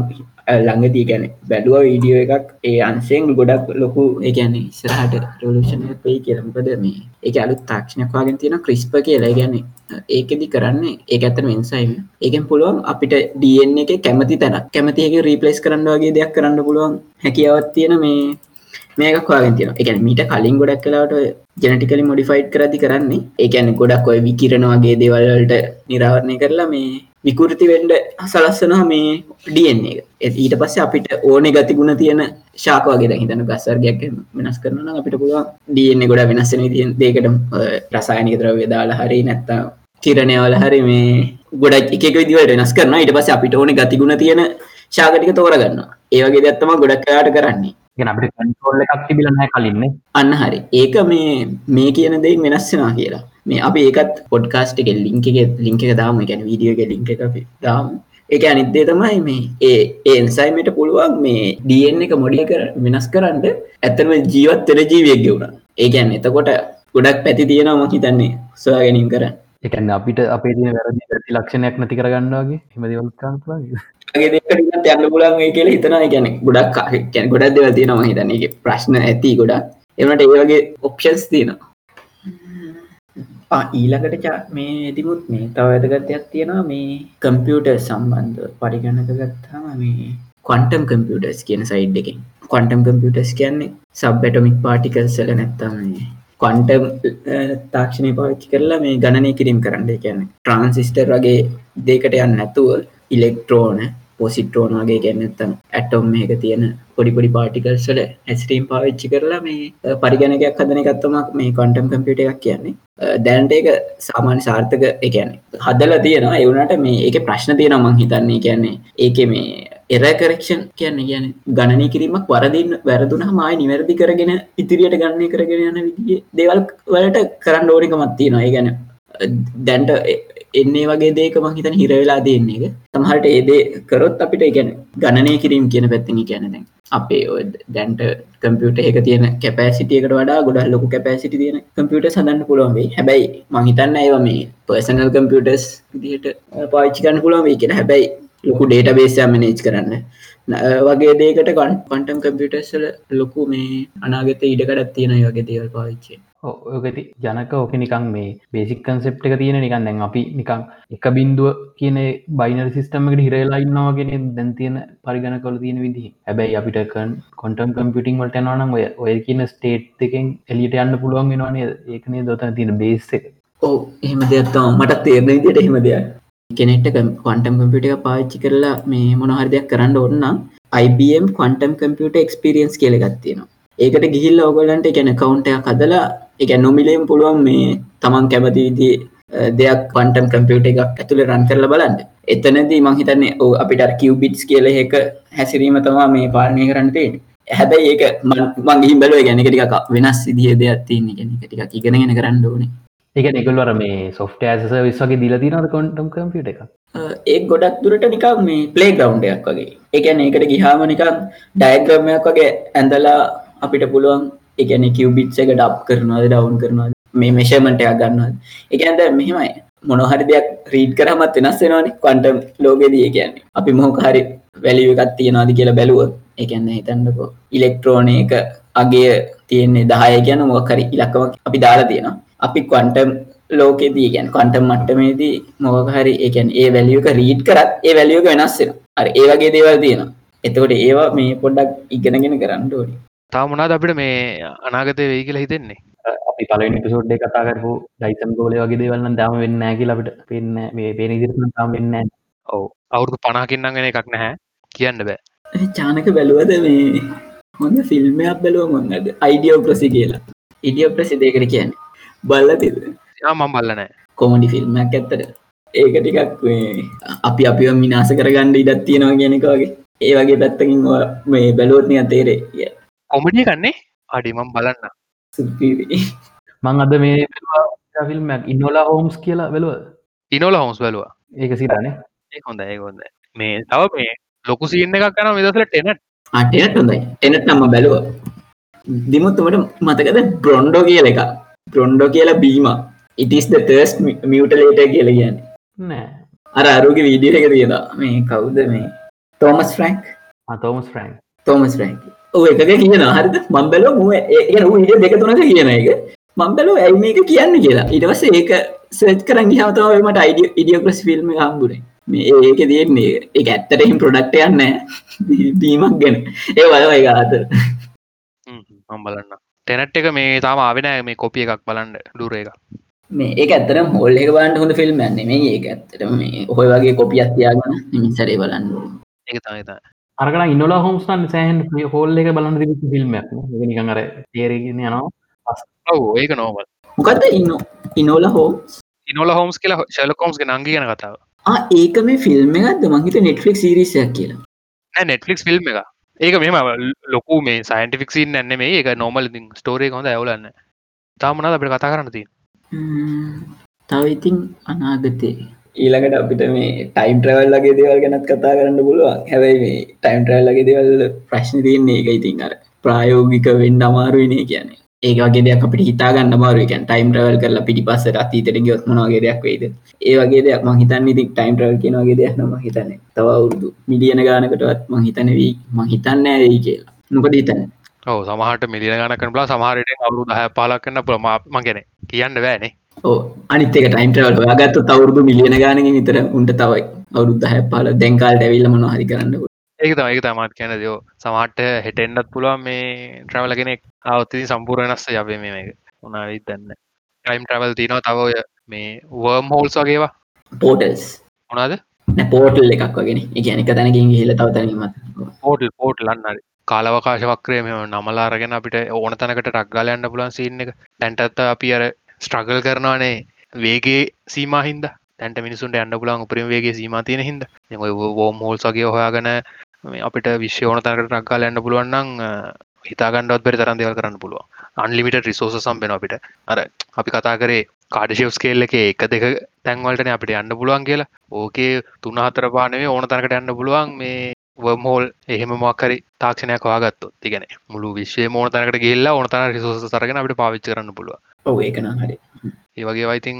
ළඟදී ගැන බැලුව වීඩියෝ එකක් ඒ අන්සෙන් ගොඩක් ලොකු ඒගැන ඉස්රහට රලෂණ පයි කියලමකද මේ ඒක අලුත් තාක්ෂණයක්වාගෙන් තියෙන ක්‍රිස්ප කියලා. ගැන ඒකෙදි කරන්නේ ඒ ඇතන වෙන්සයිම ඒකෙන් පුළුවන් අපිට ඩන් එක කැමති තැන කැමතික රීපලස් කරන්න වගේ දෙයක් කරන්න පුළුවන් හැකියාවත් තියෙන මේ මේක වාගෙන් තියෙන එක මීට කලින් ගොඩක් කලාට ජනටිකලි මොඩිෆයිට් කරදි කරන්නේ. ඒකැන ගොඩක් ඔය විකිරණවාගේ දේවල්වලට නිරාවරණය කරලා මේ විකෘති වෙන්ඩ සලස්සනවා මේ ඩියන් එක. ඊට පස්ස අපිට ඕනෙ ගතිගුණ තියෙන ශාකවාගේ හිතන ගස්සර්ගයක් වෙනස් කරන අපිට පුළුවන් ඩියන්නේ ගොඩ වෙනස්සන තියෙන් දේකට රසායනික ද්‍රව්‍ය දාලා හරි නැත්තා තිරණයවල හරි මේ ගොඩක් එක විදිවට වෙනස් කරන ඊට පස්ස අපිට ඕනෙ ගතිගුණ තියෙන ශාගටික තෝරගන්න ඒවගේ දත්තම ගොඩක් කයාට කරන්නේ. ගෙන අපිට කන්ටෝල්ල එකක් තිබිලනෑ කලින්නේ අන්න හරි. ඒක මේ මේ කියන දෙයින් වෙනස්සෙනවා කියලා මේ අප ඒකත් පොඩ්කාස්ට් එක ලිංක එක ලිංක එක දාම. ගැන වීඩියෝ එක ලිංක එක දාම. එක අනිත්දේ තමයි මේ ඒ ඒන්සයිමට පුළුවන් මේ ඩියන් එක මොඩිය කර වෙනස් කරන්න ඇත්තම ජීවත් වෙන ජීවියක් ගෙවුණ ඒකැන් එතකොට ගොඩක් පැති තියෙනවා මහිතන්නේ සොයා ගැනීම් කරන්න. එකන්න අපිට අපේ තින වැරදි ලක්ෂණයක් නැති කරගන්නවාගේ හෙමදිවල්කාන්තුවාගේ දෙකට යන්න පුලන් කියල හිතන ගැන ගොඩක් ගොඩක් දෙවල් තියෙනවා හිතන්නේ. ප්‍රශ්න ඇති ගොඩක්. එමට ඒවගේ ඔප්ෂන්ස් තියෙනවා ඊළඟට මේ තිබුත් මේ තව ඇදගත්යක් තියෙනවා. මේ කම්පියුට සම්බන්ධ පරිගණක ගත්තාම මේ කොන්ටම් කම්පියටස් කියන සයිඩ් එකින්. කොන්ටම් කම්පියටස් කියන්නේ සබ්බැටමික් පාටිකල්සල නැත්තම කොන්ටම් තාක්ෂණය පාච්චි කරලා මේ ගණනය කිරීම කරන්න. කියන්න ට්‍රන්සිිස්ටර් වගේ දෙකට යන්න නැතුව ඉලෙක්ට්‍රෝන පොසිට්‍රෝන් වගේ ගැන්නත්තම් ඇටොම් එක තියෙන පොඩිපොඩි පාටිකල්සල ඇස්ටීම් පාවිච්චි කරලා මේ පරිගණකයක් හදන එකත්තමක් මේ කොන්ටම් කම්පියට එකක් කියන්නේ. දැන්ට ඒක සාමාන්‍ය සාර්ථක එකන හදල තියෙනවා. එවුනට මේ ඒක ප්‍රශ්න තියෙන මං හිතන්නේ. කියන්නේ ඒක මේ එර කරක්ෂන් කියන්න කියන ගණනය කිරීමක් වරදින් වැරදුන මයි නිවැරදි කරගෙන ඉතිරියට ගණනය කරගෙන යන විදිිය දේවල් වලට කරන්න ඕනිකමත් තියෙනවා. ඒ ගැන දැන්ට එන්නේ වගේ දේක මහිතන හිරවෙලා දෙන්නේ එක තමහට ඒදේ කරොත් අපිට ගැන ගණනය කිරීම කියන පැත්තිනි කියැනද අපේ දැන්ට කම්පියට එක තියෙන කැපෑසිටියකට වඩා ගොඩ ලොකු කැපෑසිටි තියෙන කම්පියට සඳන්න පුළුවන්වේ හැබැයි මහිතන්න ඒව මේ පර්සනල් කම්පියටස් විදිහට පාච්චිකන්න පුළුවන් වේ කියෙන හැබැයි ලොකු ඩේට බේසය මනේජ් කරන්න. වගේ දේකට ගන් පන්ටම් කම්පියටර්ස්ල ලොකු මේ අනාගත ඉඩකඩත් තියෙන වගේ දේවල් පාවිච්චේ ඕකති ජනක ඕක නිකන් මේ බේසික් කන්සෙප්ට එක තියෙන නිකන් දැන් අපි නිකං එක බින්දුව කියන බයිනර් සිිස්ටමකට හිරලා ඉන්නවාගෙන දැන් තියෙන පරිගණ කොල තියෙන විදි හැබැයි අපිට කන් කොටම් කම්පිටිං වලට යනනම් ඔය ඔය කියන ස්ටේට් එකෙන් එලියට යන්න පුළුවන් වෙනවානේ ඒකනේ දොතන තියෙන බේස් එක ඕ එහෙම දෙයක්ත්තම මටත් තේරණ විදිට එහෙම දෙයක් කෙනෙක්ට කොන්ටම් කම්පිට එක පාච්චි කරලා මේ මොනහර දෙයක් කරන්න ඔන්න IBM කොන්ටම් කම්පියට එක්ස්පිරියන්ස් කියලගත්තියෙනවා ඒකට ගිහිල්ල ඔගොලන්ට ගැන කවුන්ටයක් හදලා එක නොමිලේම් පුළුවන් මේ තමන් කැමති විදි දෙයක් පන්ටම් කම්පියුට එකක් ඇතුළ රන් කරල බලන්න. එතනදී මංහිතන්නේ ඕ අපිට කිව්බිට්ස් කියල එක හැසිරීම තමා මේ පාලනය කරන්න පේෙන් හැබැයි ඒක මංගිහිම් බලුව. ගැන ටික වෙනස් සිදිය දෙයක් තියන්නේ ගැන ටික ඉගෙනගෙන කරන්න ඕනේ. එක නිකල්වර මේ සොෆ්ට ඇස විස්සගේ දිල තිනද කොන්ටම් කම්පියට එක ඒ ගොඩක් දුරට නිකක් මේ පලේ ග්‍රවන්්ඩයක් වගේ. එකන ඒකට ගිහාම නිකක් ඩයග්‍රමයක් වගේ ඇඳලා අපිට පුළුවන් එකන කිව්බිට් එක ඩප් කරනවාද ඩවුන් කරනවා මේ මෙෂමටයක් ගන්නවාද? එක ඇද මෙහෙමයි. මොනොහරි දෙයක් රීඩ් කරමත් වෙනස් වෙනවාන කොන්ටම් ලෝකෙදී කියන්නේ. අපි මොහොකහරි වැලිව එකත් තියෙනවාද කියලා බැලුව එකන්න හිතන්නකෝ ඉලෙක්ට්‍රෝනය එක අගේ තියෙන්නේ දහය ගැන මොකරි ඉලක්කම අපි දාලා තියෙනවා. අපි කොන්ටම් ලෝකෙදී ගැන් කොන්ටම් මට්ටමේදී මොකහරි එකන් ඒ වැලියක රීඩ් කරත් ඒ වැලියක වෙනස්සෙන අර ඒ වගේ දේවල් තියෙනවා. එතකොට ඒවා මේ පොඩ්ඩක් ඉගෙනගෙන කරන්න ඕනි. තාමනාද අපිට මේ අනාගතය වෙයි කියලා හිතෙන්නේ? අපි පලවෙනි පිසෝඩ්ඩේ කතා කරපු ඩයිසන් ගෝලය වගේ දේවල්න්න දම වෙන්න ඇකි ලබට පෙන්න්න මේ පේන ඉදිරි තාම් වෙන්න ඔව. අවුරුදු පනාකින්නගෙන එකක් නැහැ. කියන්න බෑ. චානක බැලුවද මේ හොඳ ෆිල්ම්මයක් බැලුව මොන්නද අයිඩියෝ ප්‍රසි කියලා. ඉඩියෝ ප්‍රසි දෙකට කියන්න. බල්ල තිද මම් බල්ලනෑ කොමඩි ෆිල්ම්මක් ඇත්තට. ඒක ටිකක් අපි අපිව මිනාස කරගන්න ඉඩත් තියෙනවා ගෙනකවගේ ඒ වගේ පැත්තකින් මේ බැලුවත්නය තේරේ කිය කොමඩිය කන්නේ අඩිමම් බලන්න. මං අද මේ ෆිල්ම්මක් ඉන්නෝලා හෝම්ස් කියලා බැලුව ඉනෝල හෝම්ස් බැලවා ඒක සිරනේ ඒ හොඳ ඒ හොඳ මේ තව මේ ලොකු සින්න එකක් කන විදසල ටෙනට අටනත් හොඳයි. එනත් නම්ම බැලුව. දිමුත්තුමට මතකද? බ්‍රොන්්ඩෝ කියල එක බ්‍රොන්්ඩෝ කියලා බීම ඉටිස් තර්ස් මියටලේට කියල කියන්න. නෑ. අර අරුගේ වීඩිය එක තියෙන මේ කවුද මේ? Thomas Frank Thomas Frank Thomas Frank එක කියන හරිද? මම්බලෝ මුව ඒ ඊට දෙක තුනක කියන එක. මම්බලෝ ඇයි මේක කියන්න කියලා. ඉටවස ඒක සෙච් කරන් හතවමට අයිඩිය ඉඩියෝපස් ෆිල්ම් හම්බුරේ මේ ඒක තියෙන්නේ එක ඇත්තටහිම් ප්‍රොඩක්ට යන්න බීමක් ගැන. ඒ වල එක අතර. මම් බලන්න ටෙනට් එක මේ තාම ආවෙන මේ කොපිය එකක් බලන්න ඩුර එක. මේ ඒ ඇත්තර හොල් එක බන්ට හොඳ ෆිල්ම් ඇන්නේ මේ ඒක ඇත්තට මේ ඔහොය වගේ කොපි අත්තියාගන නිමිසරේ බලන්න ඒක තමයි අරකන ඉන්නලා හෝම්ස්ටන් සෑහන් හෝල් එක බලන්න දිවිච ෆිල්ම්මක් නිකන් අර තේරගෙන යනවා. ඔව ඒක නෝමල් මොකක්ද ඉන්න ඉනෝල හෝ ඉනොල හෝම්ස් කියලා ශලකෝම්ස් නංගි ගැන කතාව. ඒක මේ ෆිල්ම් එකක්ද? මහිත නෙට්ෆික් සිරිසයක් කියලා. නෙට්ලික්ස් ෆිල්ම් එක ඒක මෙම ලොකු මේ සයින්ටිෆික් සින් ඇන්න මේ ඒක නෝමල් ස්ටෝරේ හොඳ ඇවලන්න තාමනද අපට කතා කරන්න තින් තව ඉතින් අනාගතේ ඊළඟට අපිට මේ ටයිම් ට්‍රවල් ලගේ දේවල් ගැනත් කතා කරන්න පුළුවන්. හැබැයි මේ ටයිම් ට්‍රල් ලගේ දේවල් ප්‍රශ්න තියන්නේ එක ඉතින් අර ප්‍රායෝගික වෙන්න අමාරුවනේ කියන්නේ. ඒක වගේ දෙයක් අපිට හිතාගන්න මාරු එක ටයිම් ට්‍රවල් කරලා පිටි පස්ස අතීතට ගොත් මොනගේ දෙයක් වේද ඒ වගේ දෙයක් මං හිතන්න ඉතින් ටයිම් ට්‍රවල් කියන වගේ දෙයක් නම හිතන්නේ. තව අවුරුදු මිලියන ගානකටවත් මං හිතන වී මං හිතන්න ඇයි කියලා. මොකද හිතන්න? ඔව සමහට මිලියන ගනකන බලා සමහරයට අවුරු දහ පාලක් කන්න ප්‍රමාමගෙන කියන්න බෑනේ. ඕ අනිතක ටයිම් ට්‍රවල් ඔයාගත්ත තවරුදු මිලියන ගානකින් විතර උන්ට තවයි. අවුරුද්ධ හැ පාල දැන්කාල් ඇවිල්ල මොන හරි කරන්න ඒක තම ඒක තමත් කියන දයෝ සමට හෙටෙන්ඩත් පුළුවන් මේ ට්‍රවල කෙනෙක් අවත්ති සම්පූරණස්ස යබේ මේ එක උනාවිත් දන්න ටයිම් ට්‍රවල් තිනව තවය මේ වර්ම් හෝල්ස් වගේවා පෝටල්ස් මොනාද පෝටල් එකක් වගෙන එක එක තැනකින් හිල තව තැනීමත් පෝටල් පෝට් ලන්නරි කාලවකාශ වක්‍රය මෙම නමලාරගෙන අපිට ඕන තැනකට ටක්ගාල යන්න පුලන් සින්න එක. තැන්ටත්ත අපි අර ස්ට්‍රගල් කරනවානේ. වේගේ සීමහින්ද තැන්ට මිනිසුන්ට යන්න පුලන් උපරිම වේගේ සීම තියෙන හිද වෝම් හෝල්සගේ හොයාගන අපිට විශ්‍ය ඕන තැනකට ටක්ගාල යන්න පුළුවන්න්න හිතාගන්නඩත් බෙරි තරන් දෙවල් කරන්න පුළුව අන්ලිමිට රිසෝස සම්බෙන අපිට. අර අපි කතා කරේ කාඩිශවස් කේල්ල එක එක දෙක තැන්වලටන අපිට යන්න පුළුවන් කියලා. ඕකේ තුන හතර පානේ ඕන තැනකට යන්න පුළුවන්. මේ වර්මෝල් එහෙම මොක්කරි තාක්ෂණයක් වාගත්තු තිගෙන මුළු විශ්වය මෝන තැනකට ගේල්ලා ඕනතන රිසෝස සරගෙන අපට පාවිච්ච කරන්න පුළුව ඔව ඒකන හරි. ඒ වගේ වයිතින්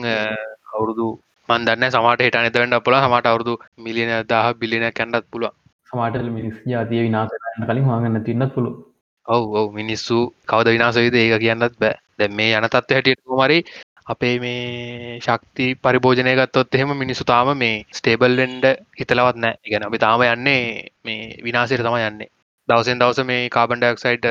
අවුරුදු මන්දන්න සමට හිට නිතවන්න පුල හමට අවුරුදු මිලියන දහ බිලින කැන්ඩත් පුළුව සමාටල් මිනිස් ජාතිය විනාසන්න කලින් හගන්න තින්නත් පුළුව ඔව් ඔව මිනිස්සු කවද විනාසවිද ඒක කියන්නත් බෑ. දැ මේ යන තත්ව හැටියට මරි අපේ මේ ශක්ති පරිභෝජනය ගත්තොත් එහෙම මිනිස්සු තාම මේ ස්ටේබල්ෙන්ඩ හිතලවත් නෑ ඉගැන අපි තාම යන්නේ මේ විනාසයට තම යන්නේ දවසෙන් දවස මේ කාබන්ඩක්සයිඩ්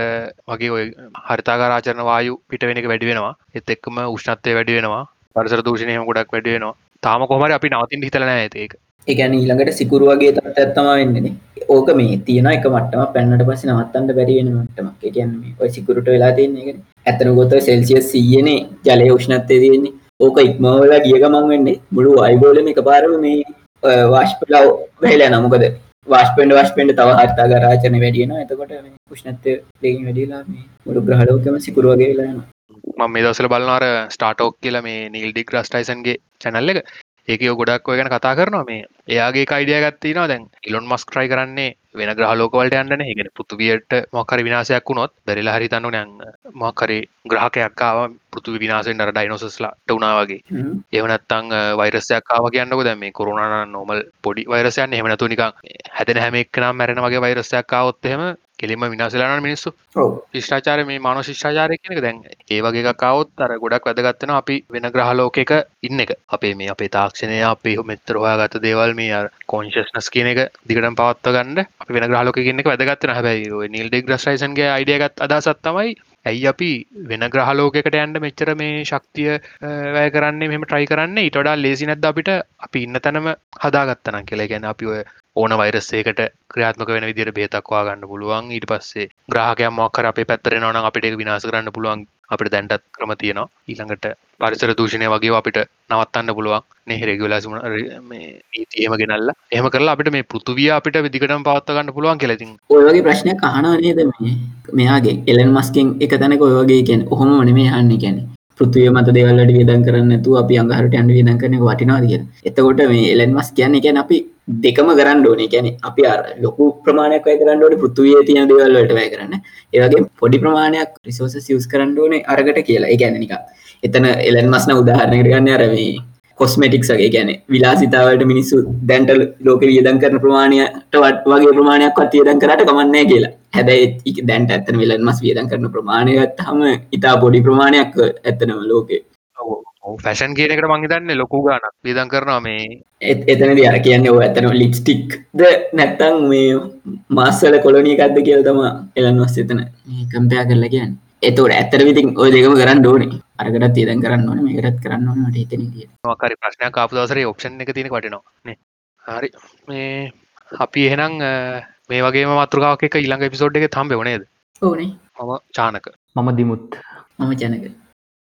වගේ ඔය හරිතාකාරාචරණ වායු පිට වෙනක වැඩි වෙනවා. එත් එක්කම උෂ්ණත්වය වැඩි වෙනවා. පරිසර දූෂණයම ගොඩක් වැඩි වෙනවා. තාම කොමර අපි නවතින් හිතලන ඇත ඒක. එකැන ඊළඟට සිකුරු වගේ තත් ඇත්තම වෙන්නන ඕක මේ තියෙන එක මටම පැන්නට පස නවත්තන්ට බැරිවෙන මටමක් කියන්න ඔය සිකුරට වෙලා තියන්නේ ඇතන ගොත සෙල්සිය සීයනේ ජලය උෂ්ණත්තය තියෙන්නේ. ඕක ඉක්මවල ගිය ගමන් වෙන්නේ මුළු අයිබෝලම එක පාරම මේ වාශ්පලාව වැහිලා නමුකද වාශ්පෙන්ඩ වශ්පෙන්ට තව හර්තා ගරාචන වැඩියන එතකොට උෂ්ණත්ය දෙගින් වැඩිලා මේ මුළු ග්‍රහලෝකම සිකුරුවගේ වෙලාන මම මේ දවසල බලන්නවාර ස්ටාටෝක් කියල මේ නිල්ඩික් රස්ටයිසන්ගේ චැනල්ල එක. ඒක ගොඩක් ඔය ගැන කතා කරනවා. මේ එයාගේ කයිඩිය ගත්තිනවා දැන් ඉලොන් මස්ක් ට්‍රයි කරන්නේ වෙන ග්‍රහලෝකවලට යන්න ඒගෙන පෘතුවියට මොකර විනාසයක් වුණොත් බැරිලා හරිතන්න නෑන් මොකරේ ග්‍රහකයක්කාව පෘතු විනාසෙන් අර ඩයිනොසස්ලාට වුණා වගේ. එවනත්තං වෛරසයක්කාව කියන්නක දැම මේ කරුණන නොමල් පොඩි වෛරසයන් එහමනතු නිකං හැදෙන හැම එක්නම් මැරෙන වගේ වෛරසයක්කාවොත්හෙම කෙලිම විනාසලාන මිනිස්සු. ශිෂ්ඨාචාර මේ මාන ශිෂ්ඨාචාරය කෙනෙක දැන් ඒ වගේ කවුත් අර ගොඩක් වැදගත්තන අපි වෙන ග්‍රහලෝක එක ඉන්න එක. අපේ මේ අපේ තාක්ෂණය අපේ මෙත්තරවා ගත දේවල් මේ කොන්ශස්නස් කියන එක දිගටම පවත්ව ගන්න අපි වෙන ග්‍රහලෝක කියන්නෙක වැදගත්තන හැබැයි නිල් ඩෙක් ග්‍රස්ටයිසන්ගේ අයිඩියගත් අදසත් තමයි ඇයි අපි වෙන ග්‍රහලෝකකට යන්න මෙච්චර මේ ශක්තිය වැය කරන්නේ මෙම ට්‍රයි කරන්න? ඉටඩා ලේසි නැද අපිට? අපි ඉන්න තැනම හදාගත්තන කියලා. ගැන අපි ඔය ඕන වෛරස්සේකට ක්‍රියාත්මක වෙන විදිර බේතක්වා ගන්න පුළුවන්. ඊට පස්සේ ග්‍රහකයක් මොක්කර අපේ පැත්තර නවන අපිට විනාස කරන්න පුළුවන්. අපිට දැන්ටත් ක්‍රම තියෙනවා. ඊළඟට පරිසර දූෂණය වගේ අපිට නවත්තන්න පුළුවන්. නෙහ රෙගුලසුන නීතියම ගෙනල්ල. එහම කරලා අපිට මේ පෘතුවිය අපිට විදිකටම පවත්ත ගන්න පුළුවන් කෙලතින් ඔයගේ ප්‍රශ්නය කහනවා නේද මේ? මෙයාගේ එලන් මස්කෙන් එක තැනක ඔයගේ කියෙන් ඔහොම වන මේ හන්න ගැන පෘතිය මත දෙවල්ලට වියදන් කරන්නතු අපි අඟහරට අන්ඩ විදන් කරන වටිනාදිය එතකොට මේ එලන් මස් කියන්න ගැන අපි දෙකම කරන්න ඕනේ. ගැන අපි අර ලොකු ප්‍රමාණයක් වැය කරන්න ඕනේ පෘතුවේ තියෙන දේවල්වලට වැය කරන්න. ඒවගේ පොඩි ප්‍රමාණයක් රිසෝස සියස් කරන්න ඕනේ අරගට කියලා. ඒ ගැන නික එතන එලන් මස්න උදාහරණයට ගන්න අරවේ කොස්මටික්ගේ ගැන විලාසිතාවට මිනිස්සු දැන්ටල් ලෝක වියදන් කරන ප්‍රමාණයට වට වගේ ප්‍රමාණයක් අතියදන් කරට කමන්නේ කියලා. හැබැයි දැන්ට ඇත්තන විලන් මස් වියදන් කරන ප්‍රමාණයත් හම ඉතා පොඩි ප්‍රමාණයක් ඇත්තනම ලෝකේ ෆැෂන් කියනකට මංහිතන්න ලොකු ගානක් විදන් කරනවා මේ එතන අර කියන්න ඔ ඇතන ලිප්ස්ටික් ද නැත්තං මේ මාස්සල කොලොනියකක්ද කියල තම එලන් වස් එතන කම්පයා කරලා කියන්න. එතවට ඇත්තර විතින් ඔය දෙකම කරන්න ඕනේ. අරකට තියදන් කරන්න ඕන මේකටත් කරන්න ඕනට දිය මකරි ප්‍රශ්නයක් කාපු දවසර ඔප්ෂන් එක තින වටනවා. හරි. මේ අපි එහෙනම් මේ වගේ මත්‍රකාවක් එක ඉළඟ පිසෝඩ් එක තම්බ වනේද ඕනේ. මම චානක. මම දිමුත්. මම ජනක